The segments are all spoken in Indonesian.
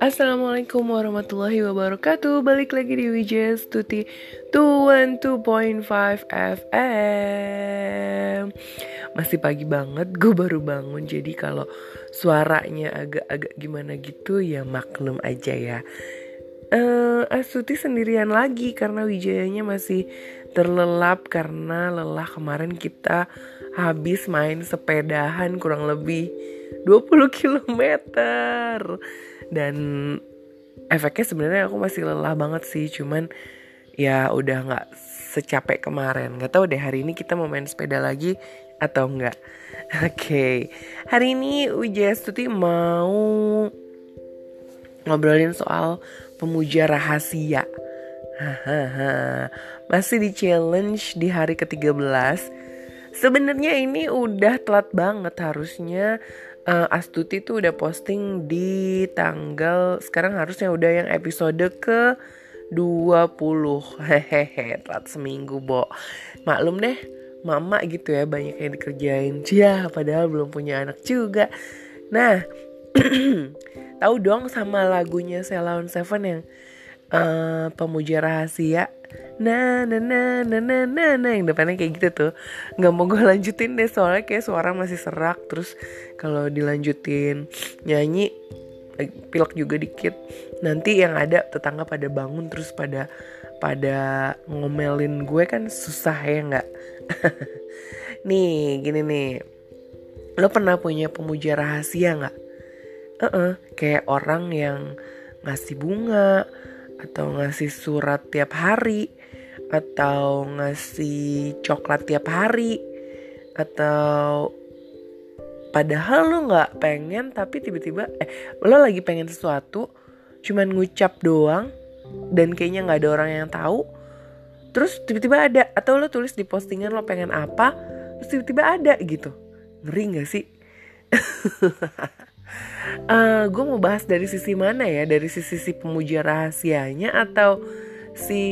Assalamualaikum warahmatullahi wabarakatuh. Balik lagi di Wijes Tuti 212.5 FM Masih pagi banget Gue baru bangun. Jadi kalau suaranya agak-agak gimana gitu Ya maklum aja ya uh, Astuti sendirian lagi Karena Wijayanya masih terlelap Karena lelah kemarin kita habis main sepedahan kurang lebih 20 kilometer dan efeknya sebenarnya aku masih lelah banget sih cuman ya udah nggak secapek kemarin nggak tahu deh hari ini kita mau main sepeda lagi atau enggak oke okay. hari ini Wijaya Stuti mau ngobrolin soal pemuja rahasia. Masih di challenge di hari ke-13 sebenarnya ini udah telat banget harusnya uh, Astuti tuh udah posting di tanggal sekarang harusnya udah yang episode ke 20 hehehe telat seminggu bo. Maklum deh mama gitu ya banyak yang dikerjain. Ya padahal belum punya anak juga. Nah tahu dong sama lagunya Selawan Seven yang uh, pemuja rahasia. Nah nah nah nah nah nah nah yang depannya kayak gitu tuh. Nggak mau gue lanjutin deh soalnya kayak suara masih serak. Terus kalau dilanjutin nyanyi eh, pilek juga dikit. Nanti yang ada tetangga pada bangun terus pada pada ngomelin gue kan susah ya nggak? Nih gini nih. Lo pernah punya pemuja rahasia nggak uh -uh, kayak orang yang ngasih bunga atau ngasih surat tiap hari atau ngasih coklat tiap hari atau padahal lo nggak pengen tapi tiba-tiba eh lo lagi pengen sesuatu cuman ngucap doang dan kayaknya nggak ada orang yang tahu terus tiba-tiba ada atau lo tulis di postingan lo pengen apa terus tiba-tiba ada gitu. Ngeri nggak sih uh, eh, gue mau bahas dari sisi mana ya? Dari sisi si pemuja rahasianya atau si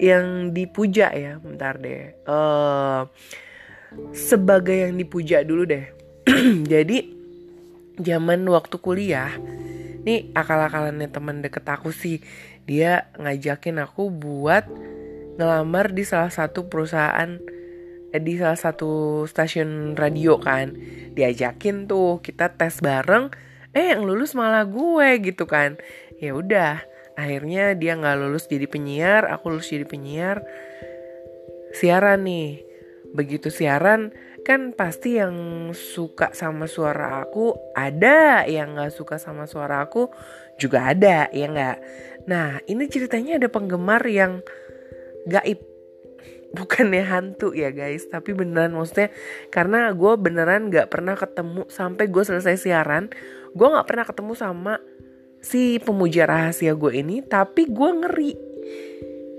yang dipuja ya? Bentar deh. Uh, sebagai yang dipuja dulu deh. Jadi zaman waktu kuliah nih akal-akalannya teman deket aku sih. Dia ngajakin aku buat ngelamar di salah satu perusahaan di salah satu stasiun radio kan diajakin tuh kita tes bareng eh yang lulus malah gue gitu kan. Ya udah akhirnya dia nggak lulus jadi penyiar aku lulus jadi penyiar. Siaran nih begitu siaran kan pasti yang suka sama suara aku ada yang nggak suka sama suara aku juga ada ya nggak? Nah ini ceritanya ada penggemar yang gaib bukannya hantu ya guys. Tapi beneran maksudnya karena gue beneran gak pernah ketemu sampai gue selesai siaran gue gak pernah ketemu sama si pemuja rahasia gue ini tapi gue ngeri.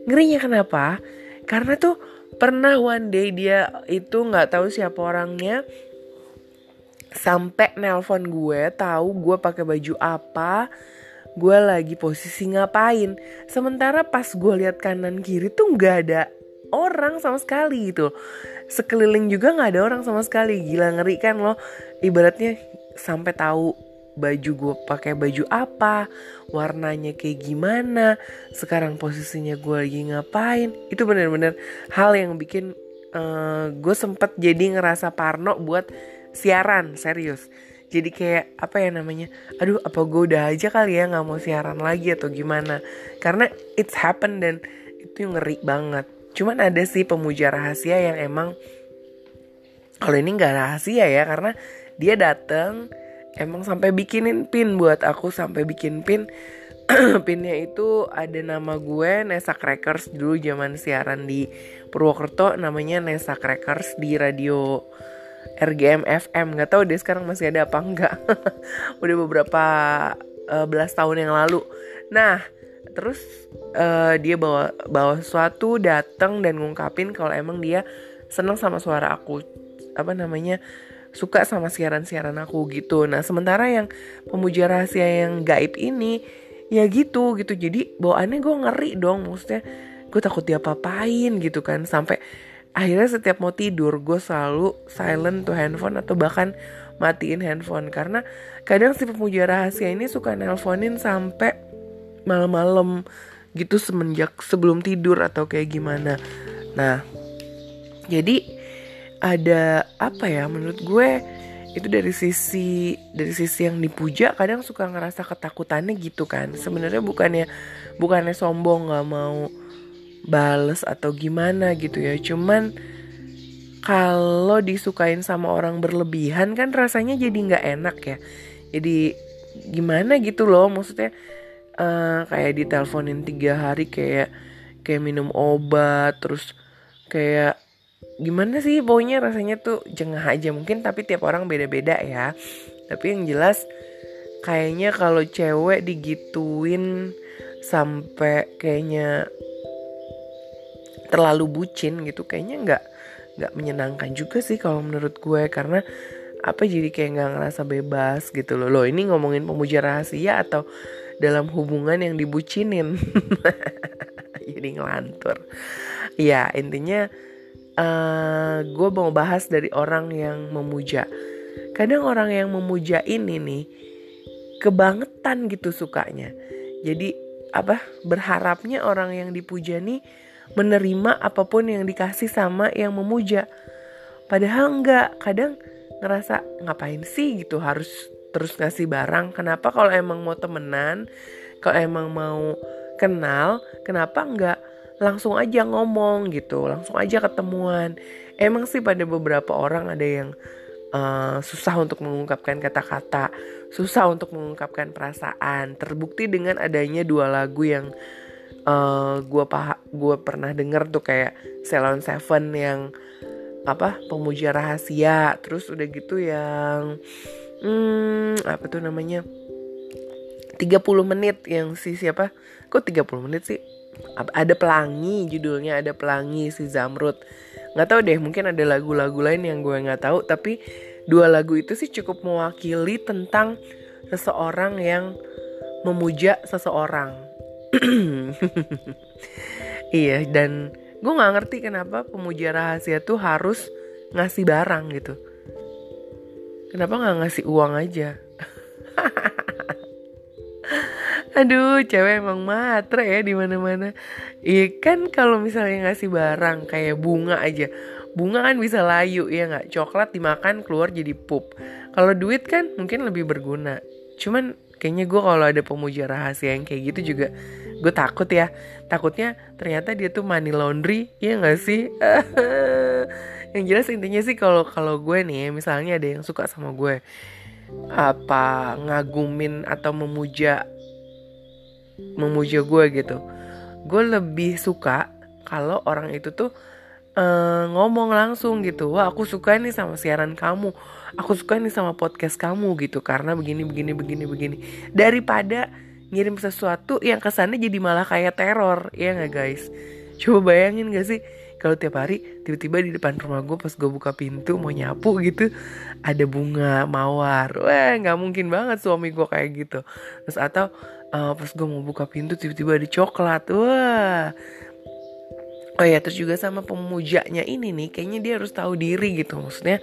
Ngerinya kenapa? Karena tuh pernah one day dia itu nggak tahu siapa orangnya sampai nelpon gue tahu gue pakai baju apa gue lagi posisi ngapain. Sementara pas gue lihat kanan kiri tuh nggak ada orang sama sekali gitu. Sekeliling juga nggak ada orang sama sekali. Gila ngeri kan loh ibaratnya sampai tahu baju gue pakai baju apa warnanya kayak gimana sekarang posisinya gue lagi ngapain. Itu bener-bener hal yang bikin uh, gue sempet jadi ngerasa parno buat siaran serius. Jadi kayak apa ya namanya? Aduh apa gue udah aja kali ya nggak mau siaran lagi atau gimana? Karena it's happen dan itu ngeri banget Cuman ada sih pemuja rahasia yang emang kalau ini nggak rahasia ya karena dia dateng emang sampai bikinin pin buat aku sampai bikin pin. Pinnya itu ada nama gue Nesa Crackers. Dulu zaman siaran di Purwokerto namanya Nesa Crackers di radio RGM FM nggak tahu deh sekarang masih ada apa enggak udah beberapa uh, belas tahun yang lalu. Nah terus uh, dia bawa bawa sesuatu datang dan ngungkapin kalau emang dia seneng sama suara aku. Apa namanya? Suka sama siaran-siaran aku gitu. Nah sementara yang pemuja rahasia yang gaib ini ya gitu gitu. Jadi bawaannya gue ngeri dong maksudnya. Gue takut dia papain gitu kan. Sampai akhirnya setiap mau tidur gue selalu silent tuh handphone atau bahkan matiin handphone. Karena kadang si pemuja rahasia ini suka nelponin sampai malam-malam gitu semenjak sebelum tidur atau kayak gimana. Nah, jadi ada apa ya menurut gue itu dari sisi dari sisi yang dipuja kadang suka ngerasa ketakutannya gitu kan. Sebenarnya bukannya bukannya sombong nggak mau bales atau gimana gitu ya. Cuman kalau disukain sama orang berlebihan kan rasanya jadi nggak enak ya. Jadi gimana gitu loh maksudnya uh, kayak diteleponin tiga hari kayak kayak minum obat terus kayak gimana sih pokoknya rasanya tuh jengah aja. Mungkin tapi tiap orang beda-beda ya. Tapi yang jelas kayaknya kalau cewek digituin sampai kayaknya terlalu bucin gitu kayaknya nggak nggak menyenangkan juga sih kalau menurut gue. Karena apa jadi kayak nggak ngerasa bebas gitu loh. Loh ini ngomongin pemuja rahasia atau dalam hubungan yang dibucinin jadi ngelantur ya intinya uh, eh, gue mau bahas dari orang yang memuja. Kadang orang yang memuja ini nih kebangetan gitu sukanya. Jadi apa berharapnya orang yang dipuja nih menerima apa pun yang dikasih sama yang memuja. Padahal enggak, kadang ngerasa ngapain sih gitu harus terus ngasih barang. Kenapa kalau emang mau temenan, kalau emang mau kenal, kenapa enggak langsung aja ngomong gitu, langsung aja ketemuan. Emang sih pada beberapa orang ada yang uh, susah untuk mengungkapkan kata-kata, susah untuk mengungkapkan perasaan. Terbukti dengan adanya dua lagu yang uh, gue pah gue pernah denger tuh kayak Salon Seven yang apa pemuja rahasia, terus udah gitu yang hmm, apa tuh namanya? 30 menit yang si siapa? Kok 30 menit sih? Ada pelangi judulnya ada pelangi si Zamrud. Nggak tahu deh mungkin ada lagu-lagu lain yang gue nggak tahu tapi dua lagu itu sih cukup mewakili tentang seseorang yang memuja seseorang. Iya dan gue nggak ngerti kenapa pemuja rahasia tuh harus ngasih barang gitu kenapa nggak ngasih uang aja? Aduh cewek emang matre ya di mana mana iya kalau misalnya ngasih barang kayak bunga aja. Bunga kan bisa layu ya nggak? Coklat dimakan keluar jadi pup. Kalau duit kan mungkin lebih berguna. Cuman kayaknya gue kalau ada pemuja rahasia yang kayak gitu juga gue takut ya. Takutnya ternyata dia tuh money laundry ya nggak sih yang jelas intinya sih kalau kalau gue nih misalnya ada yang suka sama gue apa ngagumin atau memuja memuja gue gitu gue lebih suka kalau orang itu tuh uh, ngomong langsung gitu wah aku suka nih sama siaran kamu aku suka nih sama podcast kamu gitu. Karena begini begini begini begini. Daripada ngirim sesuatu yang kesannya jadi malah kayak teror ya nggak guys? Coba bayangin gak sih kalau tiap hari tiba-tiba di depan rumah gue pas gue buka pintu mau nyapu gitu ada bunga mawar. Wah nggak mungkin banget suami gue kayak gitu. Terus atau uh, pas gue mau buka pintu tiba-tiba ada coklat. Wah. Oh ya terus juga sama pemujanya ini nih kayaknya dia harus tahu diri gitu. Maksudnya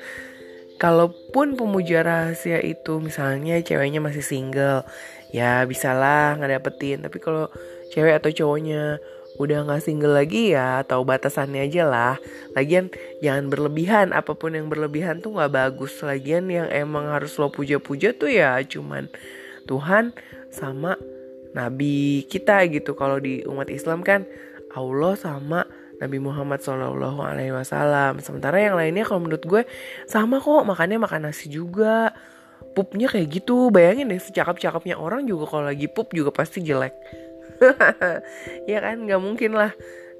kalaupun pemuja rahasia itu misalnya ceweknya masih single ya bisalah ngedapetin. Tapi kalau cewek atau cowoknya udah nggak single lagi ya atau batasannya aja lah. Lagian jangan berlebihan. Apa pun yang berlebihan tuh nggak bagus. Lagian yang emang harus lo puja-puja tuh ya cuman Tuhan sama nabi kita gitu. Kalau di umat Islam kan Allah sama Nabi Muhammad Shallallahu Alaihi Wasallam. Sementara yang lainnya kalau menurut gue sama kok. Makannya makan nasi juga. Pupnya kayak gitu. Bayangin deh secakap-cakapnya orang juga kalau lagi pup juga pasti jelek ya kan nggak mungkin lah.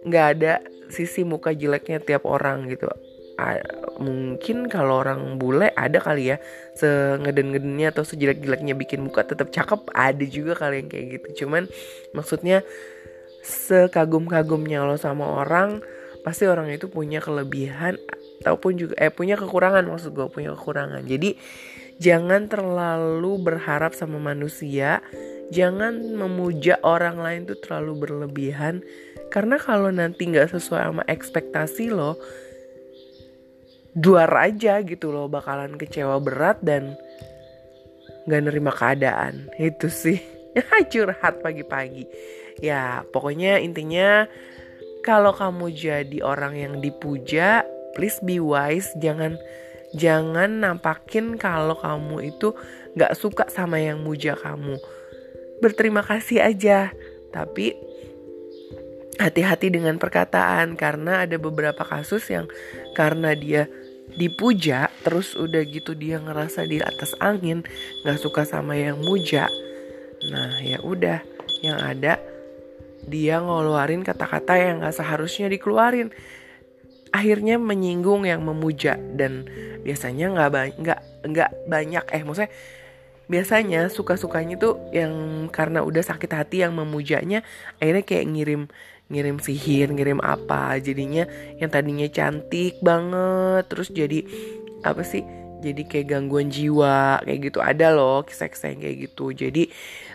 Nggak ada sisi muka jeleknya tiap orang gitu. Mungkin kalau orang bule ada kali ya. Sengeden-gedennya atau sejelek-jeleknya bikin muka tetap cakep ada juga kali yang kayak gitu. Cuman maksudnya sekagum-kagumnya lo sama orang pasti orang itu punya kelebihan ataupun juga eh punya kekurangan maksud gue punya kekurangan. Jadi jangan terlalu berharap sama manusia jangan memuja orang lain tuh terlalu berlebihan. Karena kalau nanti nggak sesuai sama ekspektasi lo duar aja gitu loh bakalan kecewa berat dan nggak nerima keadaan. Itu sih. Curhat pagi-pagi. Ya pokoknya intinya kalau kamu jadi orang yang dipuja please be wise. Jangan jangan nampakin kalau kamu itu nggak suka sama yang muja kamu berterima kasih aja. Tapi hati-hati dengan perkataan karena ada beberapa kasus yang karena dia dipuja terus udah gitu dia ngerasa di atas angin nggak suka sama yang muja. Nah ya udah yang ada dia ngeluarin kata-kata yang nggak seharusnya dikeluarin. Akhirnya menyinggung yang memuja dan biasanya nggak nggak nggak banyak. Eh maksudnya biasanya suka-sukanya tuh yang karena udah sakit hati yang memujanya akhirnya kayak ngirim ngirim sihir, ngirim apa. Jadinya yang tadinya cantik banget terus jadi apa sih? Jadi kayak gangguan jiwa kayak gitu ada loh kisah-kisah yang kayak gitu. Jadi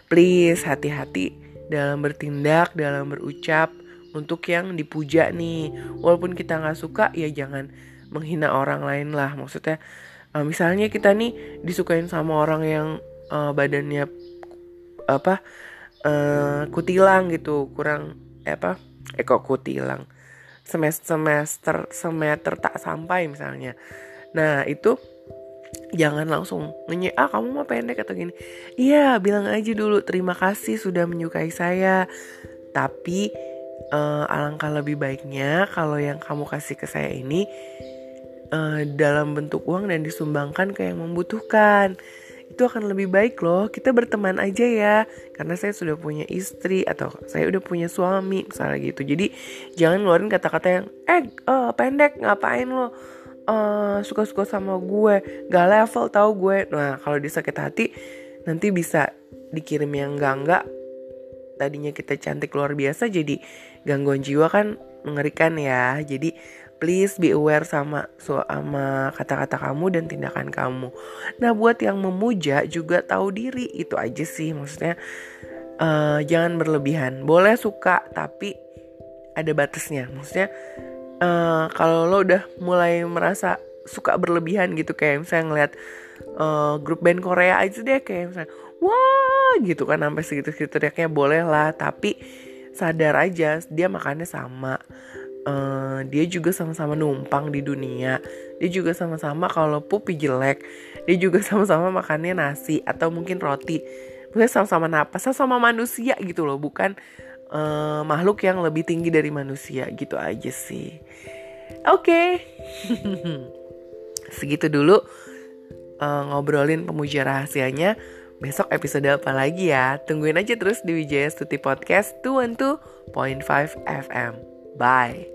please hati-hati dalam bertindak, dalam berucap untuk yang dipuja nih. Walaupun kita nggak suka ya jangan menghina orang lain lah. Maksudnya uh, misalnya kita nih disukain sama orang yang uh, badannya apa uh, kutilang gitu, kurang eh apa eh kok kutilang semester semester semester tak sampai misalnya. Nah itu jangan langsung nge ah kamu mau pendek atau gini. Iya bilang aja dulu terima kasih sudah menyukai saya. Tapi uh, alangkah lebih baiknya kalau yang kamu kasih ke saya ini uh, dalam bentuk uang dan disumbangkan ke yang membutuhkan. Itu akan lebih baik loh kita berteman aja ya. Karena saya sudah punya istri atau saya udah punya suami misalnya gitu. Jadi jangan ngeluarin kata-kata yang eh uh, pendek ngapain lo uh, suka-suka sama gue? Gak level tau gue. Nah kalau dia hati nanti bisa dikirim yang enggak-enggak tadinya kita cantik luar biasa jadi gangguan jiwa kan mengerikan ya. Jadi please be aware sama sama kata-kata kamu dan tindakan kamu. Nah, buat yang memuja juga tahu diri itu aja sih maksudnya uh, jangan berlebihan. Boleh suka tapi ada batasnya. Maksudnya uh, kalau lo udah mulai merasa suka berlebihan gitu kayak misalnya ngeliat uh, grup band Korea aja deh kayak misalnya wah gitu kan sampai segitu-segitu teriaknya boleh lah tapi sadar aja dia makannya sama uh, dia juga sama-sama numpang di dunia dia juga sama-sama kalau pupi jelek dia juga sama-sama makannya nasi atau mungkin roti mungkin sama-sama napas sama manusia gitu loh bukan uh, makhluk yang lebih tinggi dari manusia gitu aja sih oke okay. segitu dulu uh, ngobrolin pemuja rahasianya Besok episode apa lagi ya? Tungguin aja terus di Wijaya Stuti Podcast 212.5 FM. Bye.